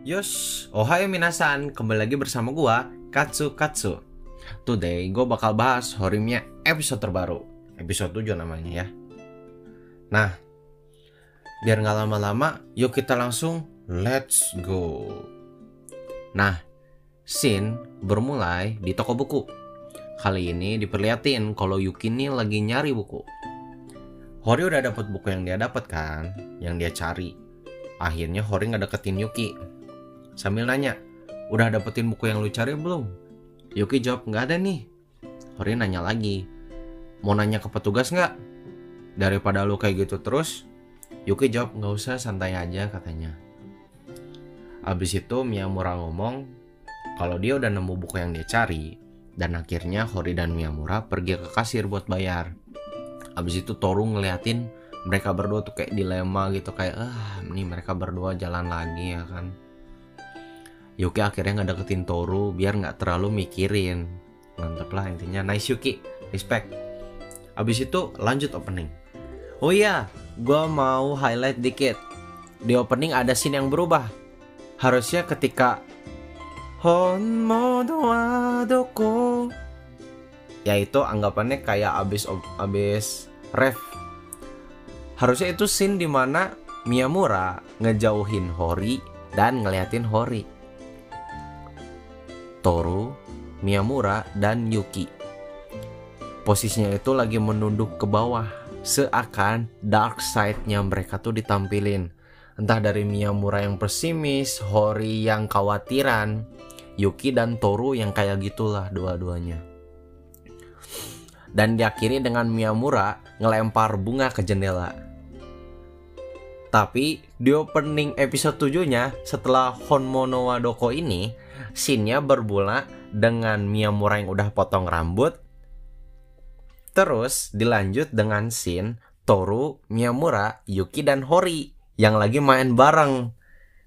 Yos, ohayo minasan, kembali lagi bersama gua, Katsu Katsu. Today, gue bakal bahas Horimnya episode terbaru, episode 7 namanya ya. Nah, biar nggak lama-lama, yuk kita langsung let's go. Nah, scene bermulai di toko buku. Kali ini diperlihatin kalau Yuki ini lagi nyari buku. Hori udah dapet buku yang dia dapat kan, yang dia cari. Akhirnya Hori nggak deketin Yuki. Sambil nanya, udah dapetin buku yang lu cari belum? Yuki jawab nggak ada nih. Hori nanya lagi, mau nanya ke petugas nggak? Daripada lu kayak gitu terus, Yuki jawab nggak usah santai aja katanya. Abis itu Miyamura ngomong kalau dia udah nemu buku yang dia cari, dan akhirnya Hori dan Miyamura pergi ke kasir buat bayar. Abis itu Toru ngeliatin mereka berdua tuh kayak dilema gitu kayak ah ini mereka berdua jalan lagi ya kan. Yuki akhirnya nggak deketin Toru biar nggak terlalu mikirin. Mantep lah intinya nice Yuki, respect. Abis itu lanjut opening. Oh iya, gue mau highlight dikit. Di opening ada scene yang berubah. Harusnya ketika Honmono wa doko Yaitu anggapannya kayak abis abis ref Harusnya itu scene di mana Miyamura ngejauhin Hori dan ngeliatin Hori Toru, Miyamura, dan Yuki Posisinya itu lagi menunduk ke bawah Seakan dark side-nya mereka tuh ditampilin Entah dari Miyamura yang pesimis, Hori yang khawatiran, Yuki dan Toru yang kayak gitulah dua-duanya. Dan diakhiri dengan Miyamura ngelempar bunga ke jendela. Tapi di opening episode 7-nya setelah Honmono wa Doko ini, scene-nya bermula dengan Miyamura yang udah potong rambut. Terus dilanjut dengan scene Toru, Miyamura, Yuki dan Hori yang lagi main bareng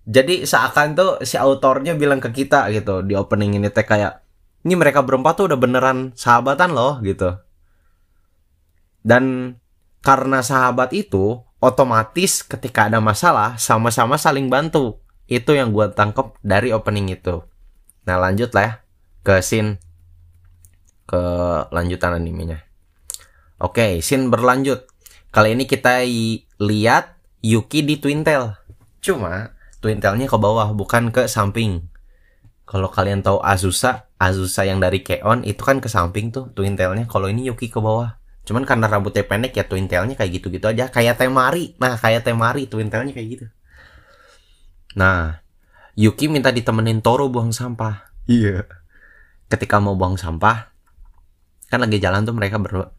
jadi seakan tuh si autornya bilang ke kita gitu di opening ini teh kayak ini mereka berempat tuh udah beneran sahabatan loh gitu. Dan karena sahabat itu otomatis ketika ada masalah sama-sama saling bantu. Itu yang gue tangkep dari opening itu. Nah lanjut lah ya ke scene ke lanjutan animenya. Oke, scene berlanjut. Kali ini kita lihat Yuki di Twintel. Cuma twintelnya ke bawah bukan ke samping. Kalau kalian tahu Azusa, Azusa yang dari Keon itu kan ke samping tuh twintelnya. Kalau ini Yuki ke bawah. Cuman karena rambutnya pendek ya twintelnya kayak gitu-gitu aja. Kayak Temari. Nah kayak Temari twintelnya kayak gitu. Nah Yuki minta ditemenin Toro buang sampah. Iya. Ketika mau buang sampah, kan lagi jalan tuh mereka berdua.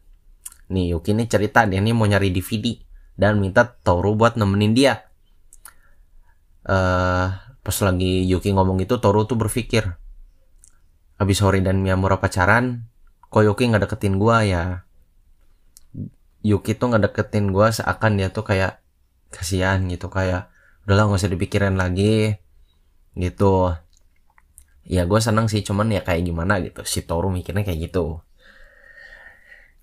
Nih Yuki ini cerita dia nih mau nyari DVD dan minta Toro buat nemenin dia uh, pas lagi Yuki ngomong itu Toru tuh berpikir habis Hori dan Miyamura pacaran kok Yuki nggak deketin gua ya Yuki tuh nggak deketin gua seakan dia tuh kayak kasihan gitu kayak udahlah nggak usah dipikirin lagi gitu. Ya gue seneng sih cuman ya kayak gimana gitu. Si Toru mikirnya kayak gitu.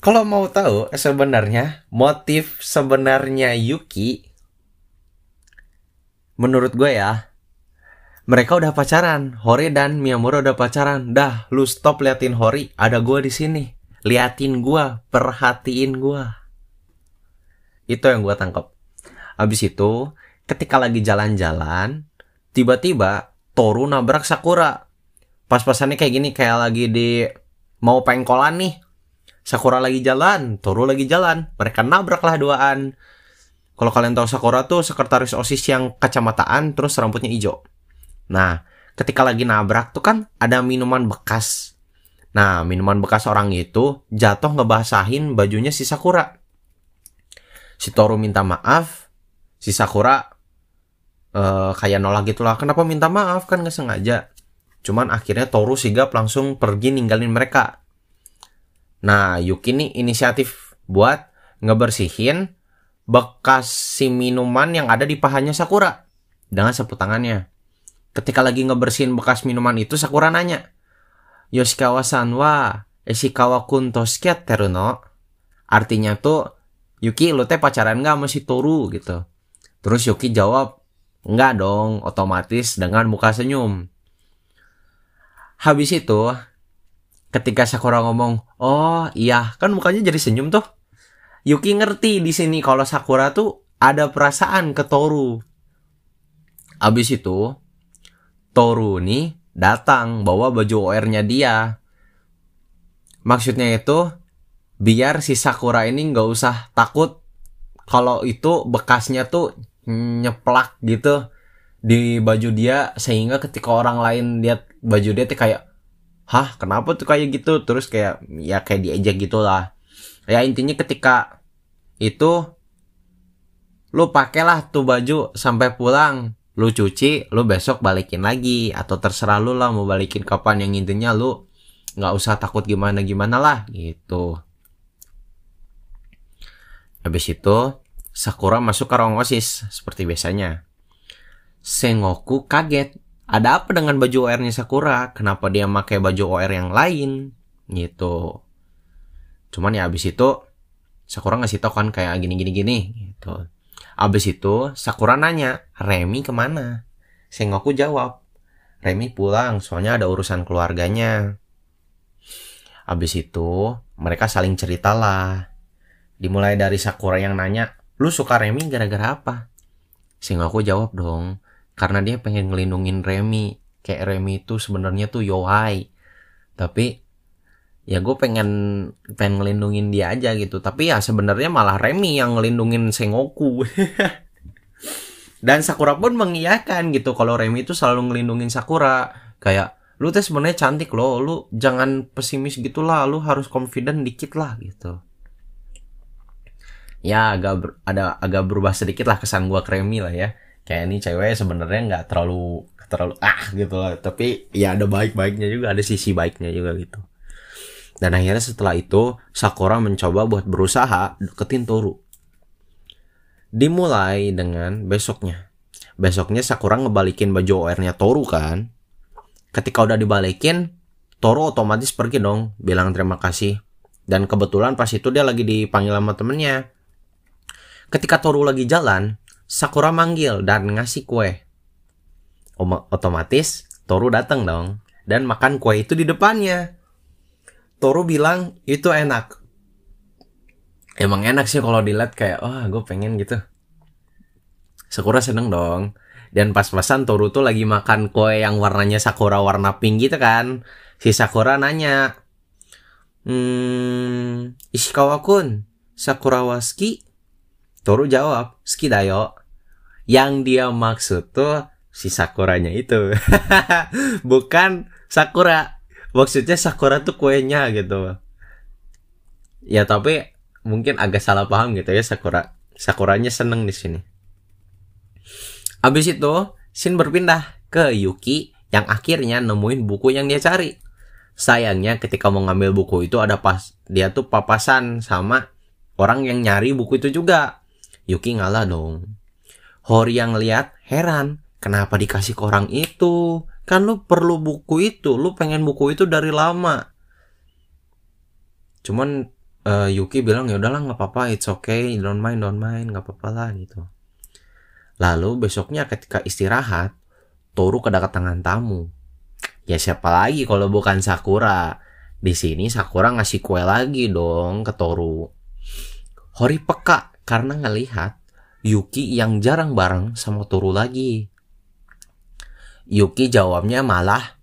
Kalau mau tahu sebenarnya motif sebenarnya Yuki menurut gue ya mereka udah pacaran. Hori dan Miyamura udah pacaran. Dah lu stop liatin Hori ada gue di sini. Liatin gue perhatiin gue itu yang gue tangkap abis itu ketika lagi jalan-jalan tiba-tiba Toru nabrak Sakura pas-pasannya kayak gini kayak lagi di mau pengkolan nih Sakura lagi jalan Toru lagi jalan mereka nabrak lah duaan kalau kalian tahu Sakura tuh sekretaris OSIS yang kacamataan terus rambutnya hijau. Nah, ketika lagi nabrak tuh kan ada minuman bekas. Nah, minuman bekas orang itu jatuh ngebasahin bajunya si Sakura. Si Toru minta maaf, si Sakura uh, kayak nolak gitulah. Kenapa minta maaf kan nggak sengaja. Cuman akhirnya Toru sigap langsung pergi ninggalin mereka. Nah, Yuki nih inisiatif buat ngebersihin bekas si minuman yang ada di pahanya Sakura dengan sapu tangannya. Ketika lagi ngebersihin bekas minuman itu Sakura nanya, Yoshikawa-san wa Eshikawa kun toskiat teruno. Artinya tuh, Yuki lu teh pacaran gak sama si Toru gitu. Terus Yuki jawab, Enggak dong, otomatis dengan muka senyum. Habis itu, ketika Sakura ngomong, "Oh, iya, kan mukanya jadi senyum tuh." Yuki ngerti di sini kalau Sakura tuh ada perasaan ke Toru. Habis itu, Toru nih datang bawa baju OR-nya dia. Maksudnya itu biar si Sakura ini nggak usah takut kalau itu bekasnya tuh nyeplak gitu di baju dia sehingga ketika orang lain lihat baju dia tuh kayak hah kenapa tuh kayak gitu? Terus kayak ya kayak diejek gitulah. Ya intinya ketika itu lu pakailah tuh baju sampai pulang. Lu cuci lu besok balikin lagi. Atau terserah lu lah mau balikin kapan. Yang intinya lu nggak usah takut gimana gimana lah gitu. Habis itu, Sakura masuk ke ruang OSIS seperti biasanya. Sengoku kaget. Ada apa dengan baju OR-nya Sakura? Kenapa dia pakai baju OR yang lain? Gitu. Cuman ya abis itu Sakura ngasih tau kan kayak gini-gini gini gitu. Abis itu Sakura nanya, Remi ke mana? Sengoku jawab, Remi pulang soalnya ada urusan keluarganya. Abis itu mereka saling cerita lah Dimulai dari Sakura yang nanya, lu suka Remy gara-gara apa? Sing aku jawab dong, karena dia pengen ngelindungin Remy. Kayak Remy itu sebenarnya tuh Yohai. Tapi ya gue pengen pengen ngelindungin dia aja gitu. Tapi ya sebenarnya malah Remy yang ngelindungin Sengoku. Dan Sakura pun mengiyakan gitu kalau Remy itu selalu ngelindungin Sakura. Kayak lu tuh sebenarnya cantik loh, lu jangan pesimis gitulah, lu harus confident dikit lah gitu ya agak ber, ada agak berubah sedikit lah kesan gua kremi lah ya. Kayak ini cewek sebenarnya nggak terlalu terlalu ah gitu lah. Tapi ya ada baik-baiknya juga ada sisi baiknya juga gitu. Dan akhirnya setelah itu Sakura mencoba buat berusaha deketin Toru dimulai dengan besoknya. Besoknya Sakura ngebalikin baju OR-nya Toru kan. Ketika udah dibalikin Toru otomatis pergi dong bilang terima kasih. Dan kebetulan pas itu dia lagi dipanggil sama temennya Ketika Toru lagi jalan, Sakura manggil dan ngasih kue. Otomatis Toru datang dong dan makan kue itu di depannya. Toru bilang itu enak. Emang enak sih kalau dilihat kayak, wah oh, gue pengen gitu. Sakura seneng dong. Dan pas-pasan Toru tuh lagi makan kue yang warnanya Sakura warna pink gitu kan. Si Sakura nanya, Hmm, Ishikawa-kun, Sakura waski Toru jawab, Skidayo. Yang dia maksud tuh si Sakuranya itu. Bukan Sakura. Maksudnya Sakura tuh kuenya gitu. Ya tapi mungkin agak salah paham gitu ya Sakura. Sakuranya seneng di sini. Abis itu, Shin berpindah ke Yuki yang akhirnya nemuin buku yang dia cari. Sayangnya ketika mau ngambil buku itu ada pas dia tuh papasan sama orang yang nyari buku itu juga. Yuki ngalah dong. Hori yang lihat heran, kenapa dikasih ke orang itu? Kan lu perlu buku itu, lu pengen buku itu dari lama. Cuman uh, Yuki bilang ya udahlah nggak apa-apa, it's okay, don't mind, don't mind, nggak apa-apa lah gitu. Lalu besoknya ketika istirahat, Toru kedatangan tamu. Ya siapa lagi kalau bukan Sakura? Di sini Sakura ngasih kue lagi dong ke Toru. Hori peka karena ngelihat Yuki yang jarang bareng sama Toru lagi. Yuki jawabnya malah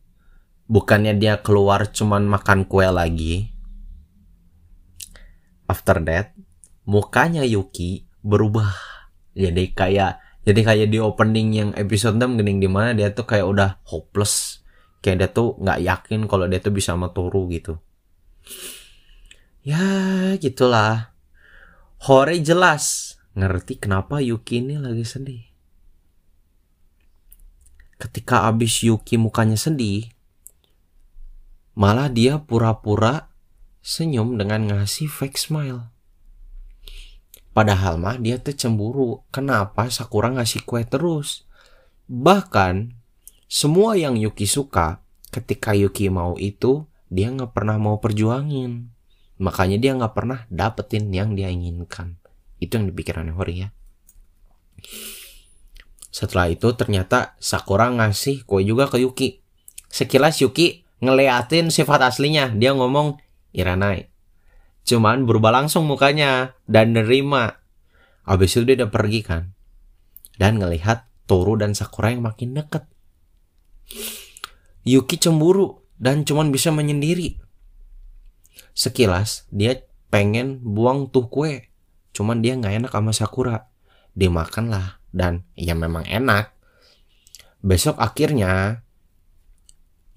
bukannya dia keluar cuman makan kue lagi. After that, mukanya Yuki berubah. Jadi kayak jadi kayak di opening yang episode 6 gening di mana dia tuh kayak udah hopeless. Kayak dia tuh nggak yakin kalau dia tuh bisa sama Toru gitu. Ya gitulah Hore jelas ngerti kenapa Yuki ini lagi sedih. Ketika abis Yuki mukanya sedih, malah dia pura-pura senyum dengan ngasih fake smile. Padahal mah dia tuh cemburu. Kenapa Sakura ngasih kue terus? Bahkan semua yang Yuki suka, ketika Yuki mau itu, dia nggak pernah mau perjuangin. Makanya dia nggak pernah dapetin yang dia inginkan. Itu yang dipikirannya Hori ya. Setelah itu ternyata Sakura ngasih kue juga ke Yuki. Sekilas Yuki ngeliatin sifat aslinya. Dia ngomong Iranai. Cuman berubah langsung mukanya dan nerima. Abis itu dia udah pergi kan. Dan ngelihat Toru dan Sakura yang makin deket. Yuki cemburu dan cuman bisa menyendiri. Sekilas dia pengen buang tuh kue. Cuman dia nggak enak sama Sakura. Dia makan lah dan ya memang enak. Besok akhirnya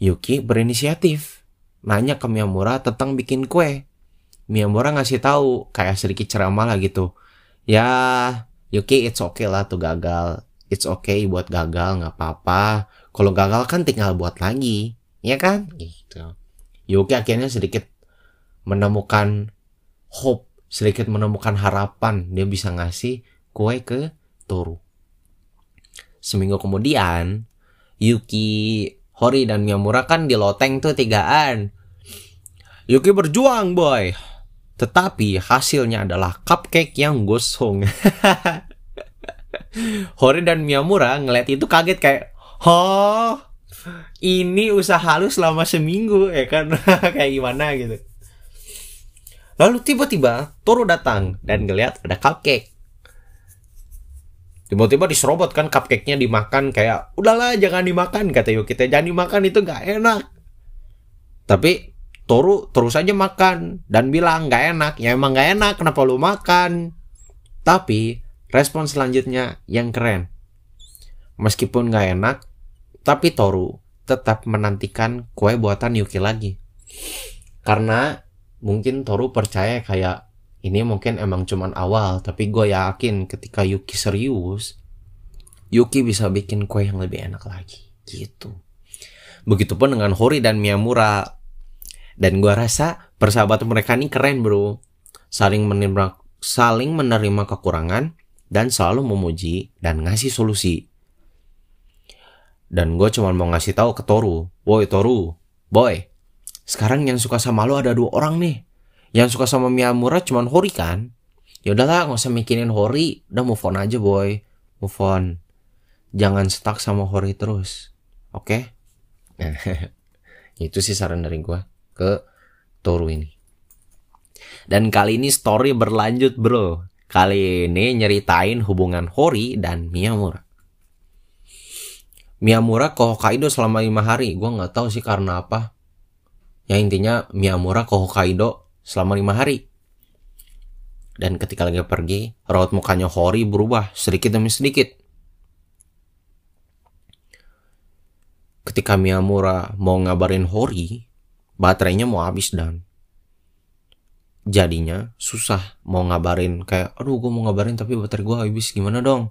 Yuki berinisiatif nanya ke Miyamura tentang bikin kue. Miyamura ngasih tahu kayak sedikit ceramah lah gitu. Ya Yuki it's okay lah tuh gagal. It's okay buat gagal nggak apa-apa. Kalau gagal kan tinggal buat lagi, ya kan? Gitu. Yuki akhirnya sedikit menemukan hope, sedikit menemukan harapan dia bisa ngasih kue ke Toru. Seminggu kemudian, Yuki, Hori, dan Miyamura kan di loteng tuh tigaan. Yuki berjuang, boy. Tetapi hasilnya adalah cupcake yang gosong. Hori dan Miyamura ngeliat itu kaget kayak, "Hah? Ini usaha lu selama seminggu ya kan? kayak gimana gitu." Lalu tiba-tiba Toro datang dan ngeliat ada cupcake. Tiba-tiba diserobot kan cupcake-nya dimakan kayak udahlah jangan dimakan kata yuk kita jangan dimakan itu nggak enak. Tapi Toru terus aja makan dan bilang nggak enak. Ya emang nggak enak kenapa lu makan? Tapi respon selanjutnya yang keren. Meskipun nggak enak tapi Toru tetap menantikan kue buatan Yuki lagi. Karena mungkin Toru percaya kayak ini mungkin emang cuman awal tapi gue yakin ketika Yuki serius Yuki bisa bikin kue yang lebih enak lagi. Gitu. Begitupun dengan Hori dan Miyamura. Dan gue rasa persahabatan mereka ini keren bro. Saling menerima saling menerima kekurangan dan selalu memuji dan ngasih solusi. Dan gue cuma mau ngasih tahu ke Toru woi Toru boy sekarang yang suka sama lo ada dua orang nih. Yang suka sama Miyamura cuman Hori kan. Ya udahlah nggak usah mikirin Hori. Udah move on aja boy. Move on. Jangan stuck sama Hori terus. Oke? Okay? itu sih saran dari gue ke Toru ini. Dan kali ini story berlanjut bro. Kali ini nyeritain hubungan Hori dan Miyamura Miyamura ke Hokkaido selama lima hari. Gue nggak tahu sih karena apa ya intinya Miyamura ke Hokkaido selama lima hari. Dan ketika lagi pergi, raut mukanya Hori berubah sedikit demi sedikit. Ketika Miyamura mau ngabarin Hori, baterainya mau habis dan jadinya susah mau ngabarin kayak aduh gue mau ngabarin tapi baterai gue habis gimana dong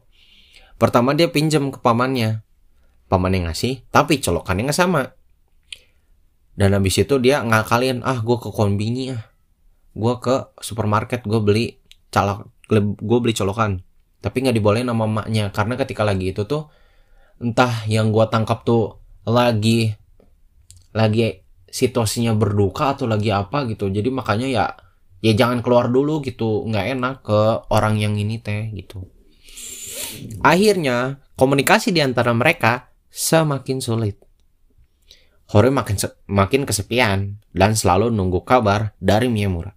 pertama dia pinjam ke pamannya pamannya ngasih tapi colokannya nggak sama dan habis itu dia ngakalin ah gue ke konbini ah. Gue ke supermarket gue beli calak gue beli colokan. Tapi nggak dibolehin sama emaknya karena ketika lagi itu tuh entah yang gue tangkap tuh lagi lagi situasinya berduka atau lagi apa gitu. Jadi makanya ya ya jangan keluar dulu gitu. Nggak enak ke orang yang ini teh gitu. Akhirnya komunikasi di antara mereka semakin sulit Hore makin makin kesepian dan selalu nunggu kabar dari Miyamura.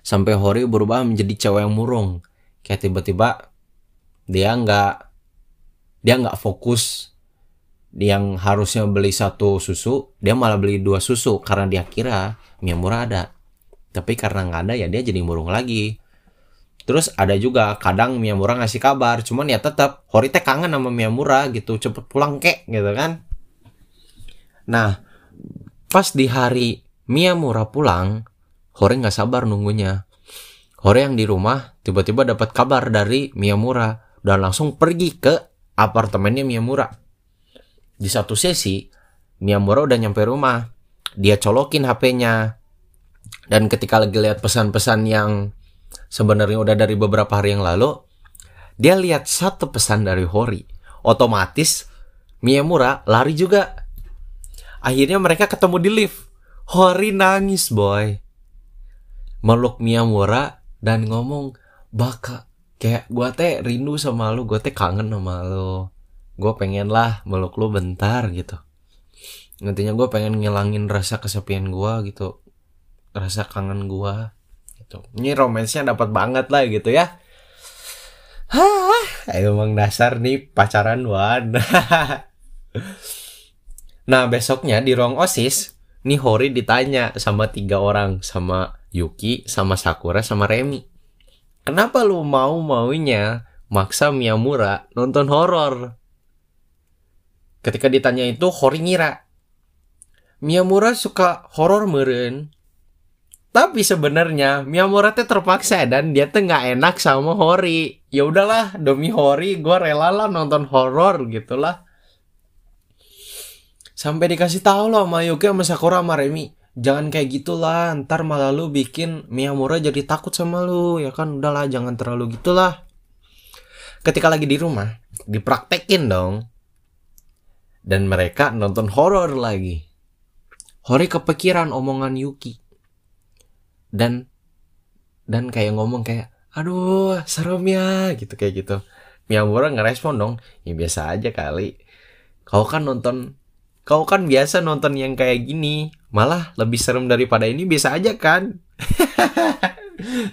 Sampai Hori berubah menjadi cewek yang murung. Kayak tiba-tiba dia nggak dia nggak fokus. Yang harusnya beli satu susu dia malah beli dua susu karena dia kira Miyamura ada. Tapi karena nggak ada ya dia jadi murung lagi. Terus ada juga kadang Miyamura ngasih kabar cuman ya tetap Hori teh kangen sama Miyamura gitu cepet pulang kek gitu kan nah pas di hari Miyamura pulang Hore nggak sabar nunggunya. Hore yang di rumah tiba-tiba dapat kabar dari Miyamura dan langsung pergi ke apartemennya Miyamura. Di satu sesi, Miyamura udah nyampe rumah. Dia colokin HP-nya. Dan ketika lagi lihat pesan-pesan yang sebenarnya udah dari beberapa hari yang lalu, dia lihat satu pesan dari Hori. Otomatis Miyamura lari juga. Akhirnya mereka ketemu di lift. Hori nangis, boy. Meluk Miyamura dan ngomong, Baka, kayak gue teh rindu sama lu gue teh kangen sama lu. Gue pengen lah meluk lu bentar gitu. Nantinya gue pengen ngilangin rasa kesepian gue gitu. Rasa kangen gue gitu. Ini romansnya dapat banget lah gitu ya. Hah, emang dasar nih pacaran wan nah besoknya di ruang osis nih Hori ditanya sama tiga orang sama Yuki sama Sakura sama Remi kenapa lu mau maunya maksa Miyamura nonton horor? Ketika ditanya itu Hori ngira Miyamura suka horor meren tapi sebenarnya Miyamura teh terpaksa dan dia tuh nggak enak sama Hori. Ya udahlah demi Hori gue rela lah nonton horor gitulah sampai dikasih tahu loh sama Yuki sama Sakura sama Remi. Jangan kayak gitulah ntar malah lu bikin Miyamura jadi takut sama lu ya kan? Udahlah jangan terlalu gitulah. Ketika lagi di rumah dipraktekin dong. Dan mereka nonton horor lagi. Hori kepikiran omongan Yuki. Dan dan kayak ngomong kayak aduh serem ya gitu kayak gitu. Miyamura ngerespon dong ya biasa aja kali. Kau kan nonton Kau kan biasa nonton yang kayak gini, malah lebih serem daripada ini bisa aja kan?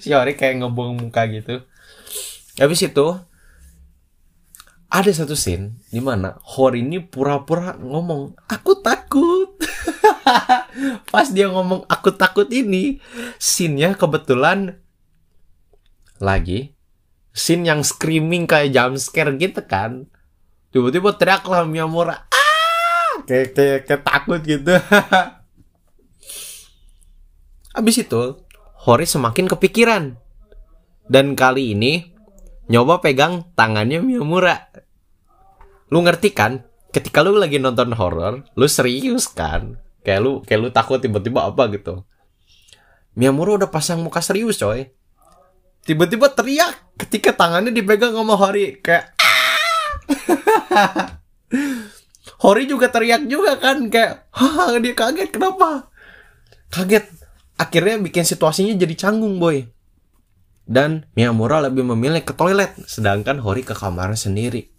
si Ori kayak ngebuang muka gitu. Habis itu ada satu scene di mana Hori ini pura-pura ngomong aku takut. Pas dia ngomong aku takut ini, scene-nya kebetulan lagi scene yang screaming kayak jump scare gitu kan. Tiba-tiba teriak lah Miyamura, kayak kayak, kayak takut gitu. Habis itu Hori semakin kepikiran. Dan kali ini nyoba pegang tangannya Miyamura. Lu ngerti kan? Ketika lu lagi nonton horor lu serius kan? Kayak lu kayak lu takut tiba-tiba apa gitu. Miyamura udah pasang muka serius coy. Tiba-tiba teriak ketika tangannya dipegang sama Hori. Kayak Hori juga teriak juga kan kayak haha dia kaget kenapa? Kaget. Akhirnya bikin situasinya jadi canggung boy. Dan Miyamura lebih memilih ke toilet sedangkan Hori ke kamarnya sendiri.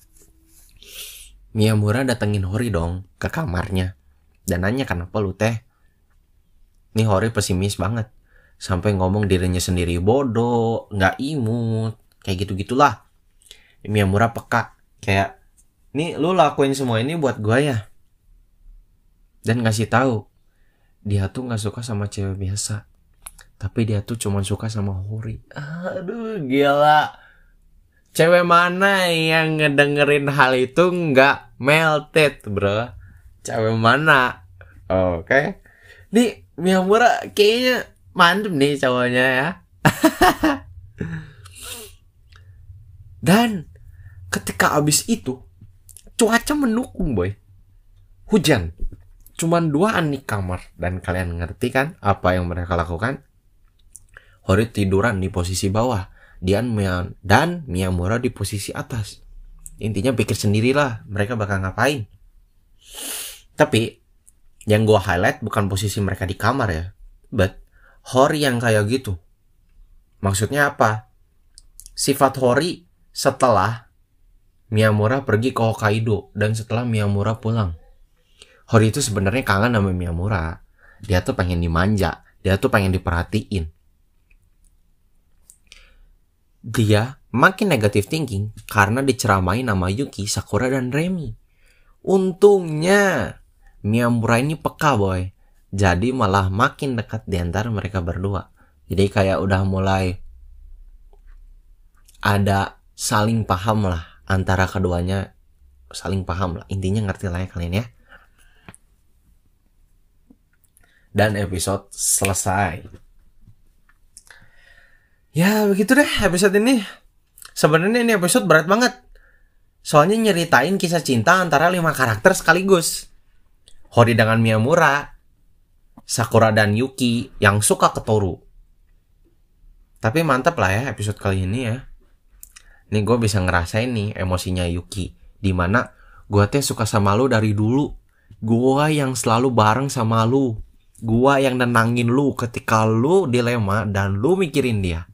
Miyamura datengin Hori dong ke kamarnya dan nanya kenapa lu teh? Nih Hori pesimis banget. Sampai ngomong dirinya sendiri bodoh nggak imut kayak gitu gitulah Miyamura peka kayak nih lu lakuin semua ini buat gue ya. Dan ngasih tahu dia tuh nggak suka sama cewek biasa tapi dia tuh cuma suka sama Hori aduh gila. Cewek mana yang ngedengerin hal itu nggak melted bro? Cewek mana? Oke. Okay. nih Miyamura kayaknya mantep nih cowoknya ya. Dan ketika abis itu cuaca mendukung boy. Hujan. Cuman dua di kamar. Dan kalian ngerti kan apa yang mereka lakukan? Hori tiduran di posisi bawah. Dian dan Miyamura di posisi atas. Intinya pikir sendirilah mereka bakal ngapain. Tapi yang gua highlight bukan posisi mereka di kamar ya. But Hori yang kayak gitu. Maksudnya apa? Sifat Hori setelah Miyamura pergi ke Hokkaido dan setelah Miyamura pulang. Hori itu sebenarnya kangen sama Miyamura. Dia tuh pengen dimanja, dia tuh pengen diperhatiin. Dia makin negatif thinking karena diceramai nama Yuki, Sakura, dan Remi. Untungnya Miyamura ini peka boy. Jadi malah makin dekat di antara mereka berdua. Jadi kayak udah mulai ada saling paham lah antara keduanya saling paham lah. Intinya ngerti lah ya kalian ya. Dan episode selesai. Ya begitu deh episode ini. Sebenarnya ini episode berat banget. Soalnya nyeritain kisah cinta antara lima karakter sekaligus. Hori dengan Miyamura Sakura dan Yuki yang suka ke Toru. Tapi mantap lah ya episode kali ini ya nih gue bisa ngerasain nih emosinya Yuki di mana gue teh suka sama lu dari dulu gue yang selalu bareng sama lu gue yang nenangin lu ketika lu dilema dan lu mikirin dia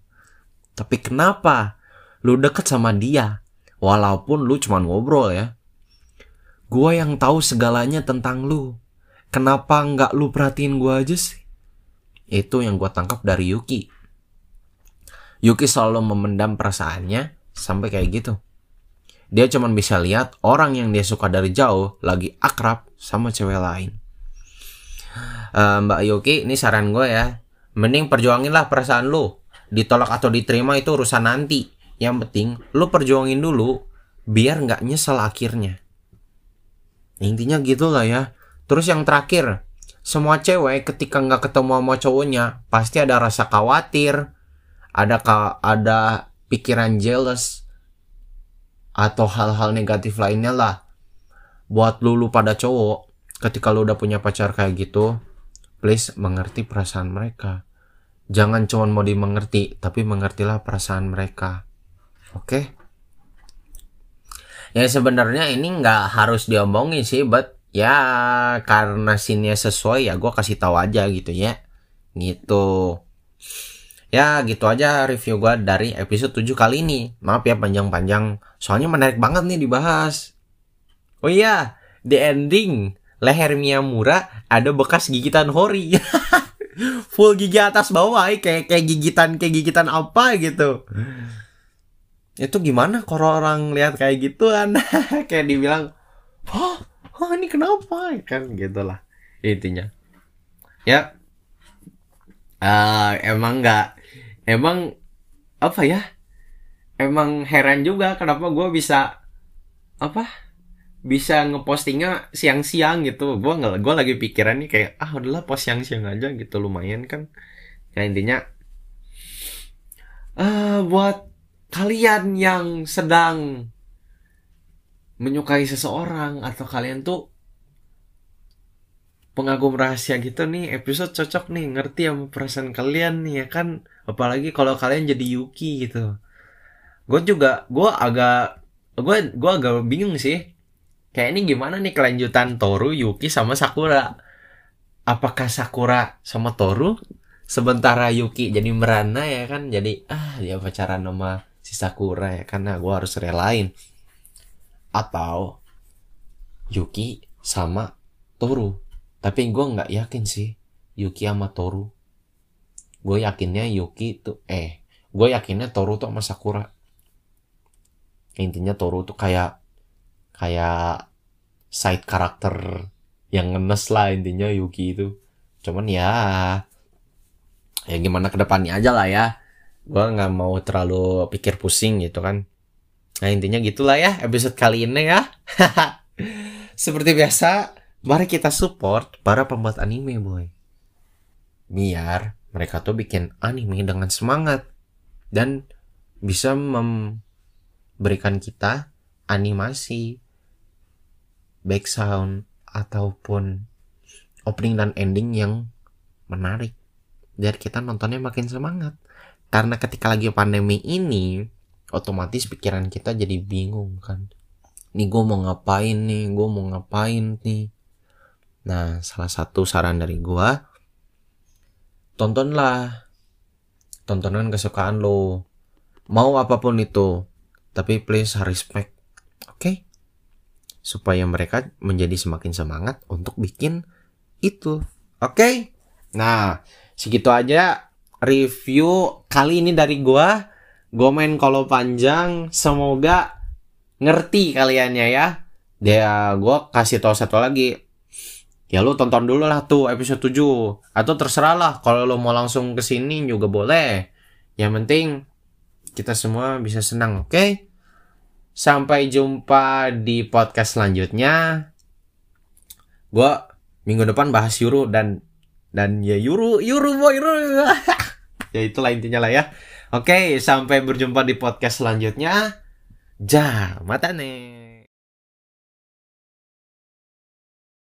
tapi kenapa lu deket sama dia. Walaupun lu cuma ngobrol ya. Gua yang tahu segalanya tentang lu. Kenapa nggak lu perhatiin gua aja sih? Itu yang gua tangkap dari Yuki. Yuki selalu memendam perasaannya sampai kayak gitu. Dia cuma bisa lihat orang yang dia suka dari jauh lagi akrab sama cewek lain. Uh, Mbak Yuki, ini saran gue ya. Mending perjuangin lah perasaan lu. Ditolak atau diterima itu urusan nanti. Yang penting lu perjuangin dulu biar nggak nyesel akhirnya. Intinya gitu lah ya. Terus yang terakhir, semua cewek ketika nggak ketemu sama cowoknya pasti ada rasa khawatir, ada ada pikiran jealous, atau hal-hal negatif lainnya lah. Buat lu, lu pada cowok ketika lu udah punya pacar kayak gitu please mengerti perasaan mereka. Jangan cuma mau dimengerti tapi mengertilah perasaan mereka. Oke? Okay? ya sebenarnya ini nggak harus diomongin sih but ya karena sini sesuai ya gue kasih tahu aja gitu ya. Gitu Ya gitu aja review gue dari episode 7 kali ini. Maaf ya panjang-panjang. Soalnya menarik banget nih dibahas. Oh iya, di ending leher Miyamura ada bekas gigitan Hori. Full gigi atas bawah kayak kayak gigitan kayak gigitan apa gitu. Itu gimana kalau orang lihat kayak gitu kan kayak dibilang, "Hah, oh, ini kenapa?" kan gitulah intinya. Ya. Uh, emang nggak emang apa ya? Emang heran juga kenapa gue bisa apa? Bisa ngepostingnya siang-siang gitu. Gue nggak gue lagi pikiran nih kayak ah udahlah post siang-siang aja gitu. Lumayan kan. Ya intinya uh, buat kalian yang sedang menyukai seseorang atau kalian tuh pengagum rahasia gitu nih episode cocok nih ngerti sama perasaan kalian nih ya kan? Apalagi kalau kalian jadi Yuki gitu. Gue juga gue agak gue gue agak bingung sih. Kayak ini gimana nih kelanjutan Toru Yuki sama Sakura? Apakah Sakura sama Toru? Sementara Yuki jadi merana ya kan? Jadi ah dia pacaran sama si Sakura ya karena gue harus relain. Atau Yuki sama Toru tapi gue nggak yakin sih Yuki sama Toru. Gue yakinnya Yuki tuh eh gue yakinnya Toru tuh sama Sakura. Intinya Toru tuh kayak kayak side karakter yang ngenes lah intinya Yuki itu. Cuman ya ya gimana ke depannya aja lah ya. Gue nggak mau terlalu pikir pusing gitu kan. Nah intinya gitulah ya episode kali ini ya. Seperti biasa Mari kita support para pembuat anime, boy. Biar mereka tuh bikin anime dengan semangat dan bisa memberikan kita animasi, background ataupun opening dan ending yang menarik. Biar kita nontonnya makin semangat. Karena ketika lagi pandemi ini, otomatis pikiran kita jadi bingung kan. Nih gue mau ngapain nih, gue mau ngapain nih Nah, salah satu saran dari gua tontonlah tontonan kesukaan lo. Mau apa pun itu, tapi please respect. Oke? Okay? Supaya mereka menjadi semakin semangat untuk bikin itu. Oke? Okay? Nah, segitu aja review kali ini dari gua. Gua main kalau panjang, semoga ngerti kaliannya ya. Dia gua kasih tahu satu lagi ya lu tonton dulu lah tuh episode 7 atau terserah lah kalau lu mau langsung ke sini juga boleh. Yang penting kita semua bisa senang oke? Okay? sampai jumpa di podcast selanjutnya. Gua minggu depan bahas Yuru dan dan ya Yuru Yuru boy Yuru. Ya itulah intinya lah ya. Oke okay, sampai berjumpa di podcast selanjutnya. Ja mata nih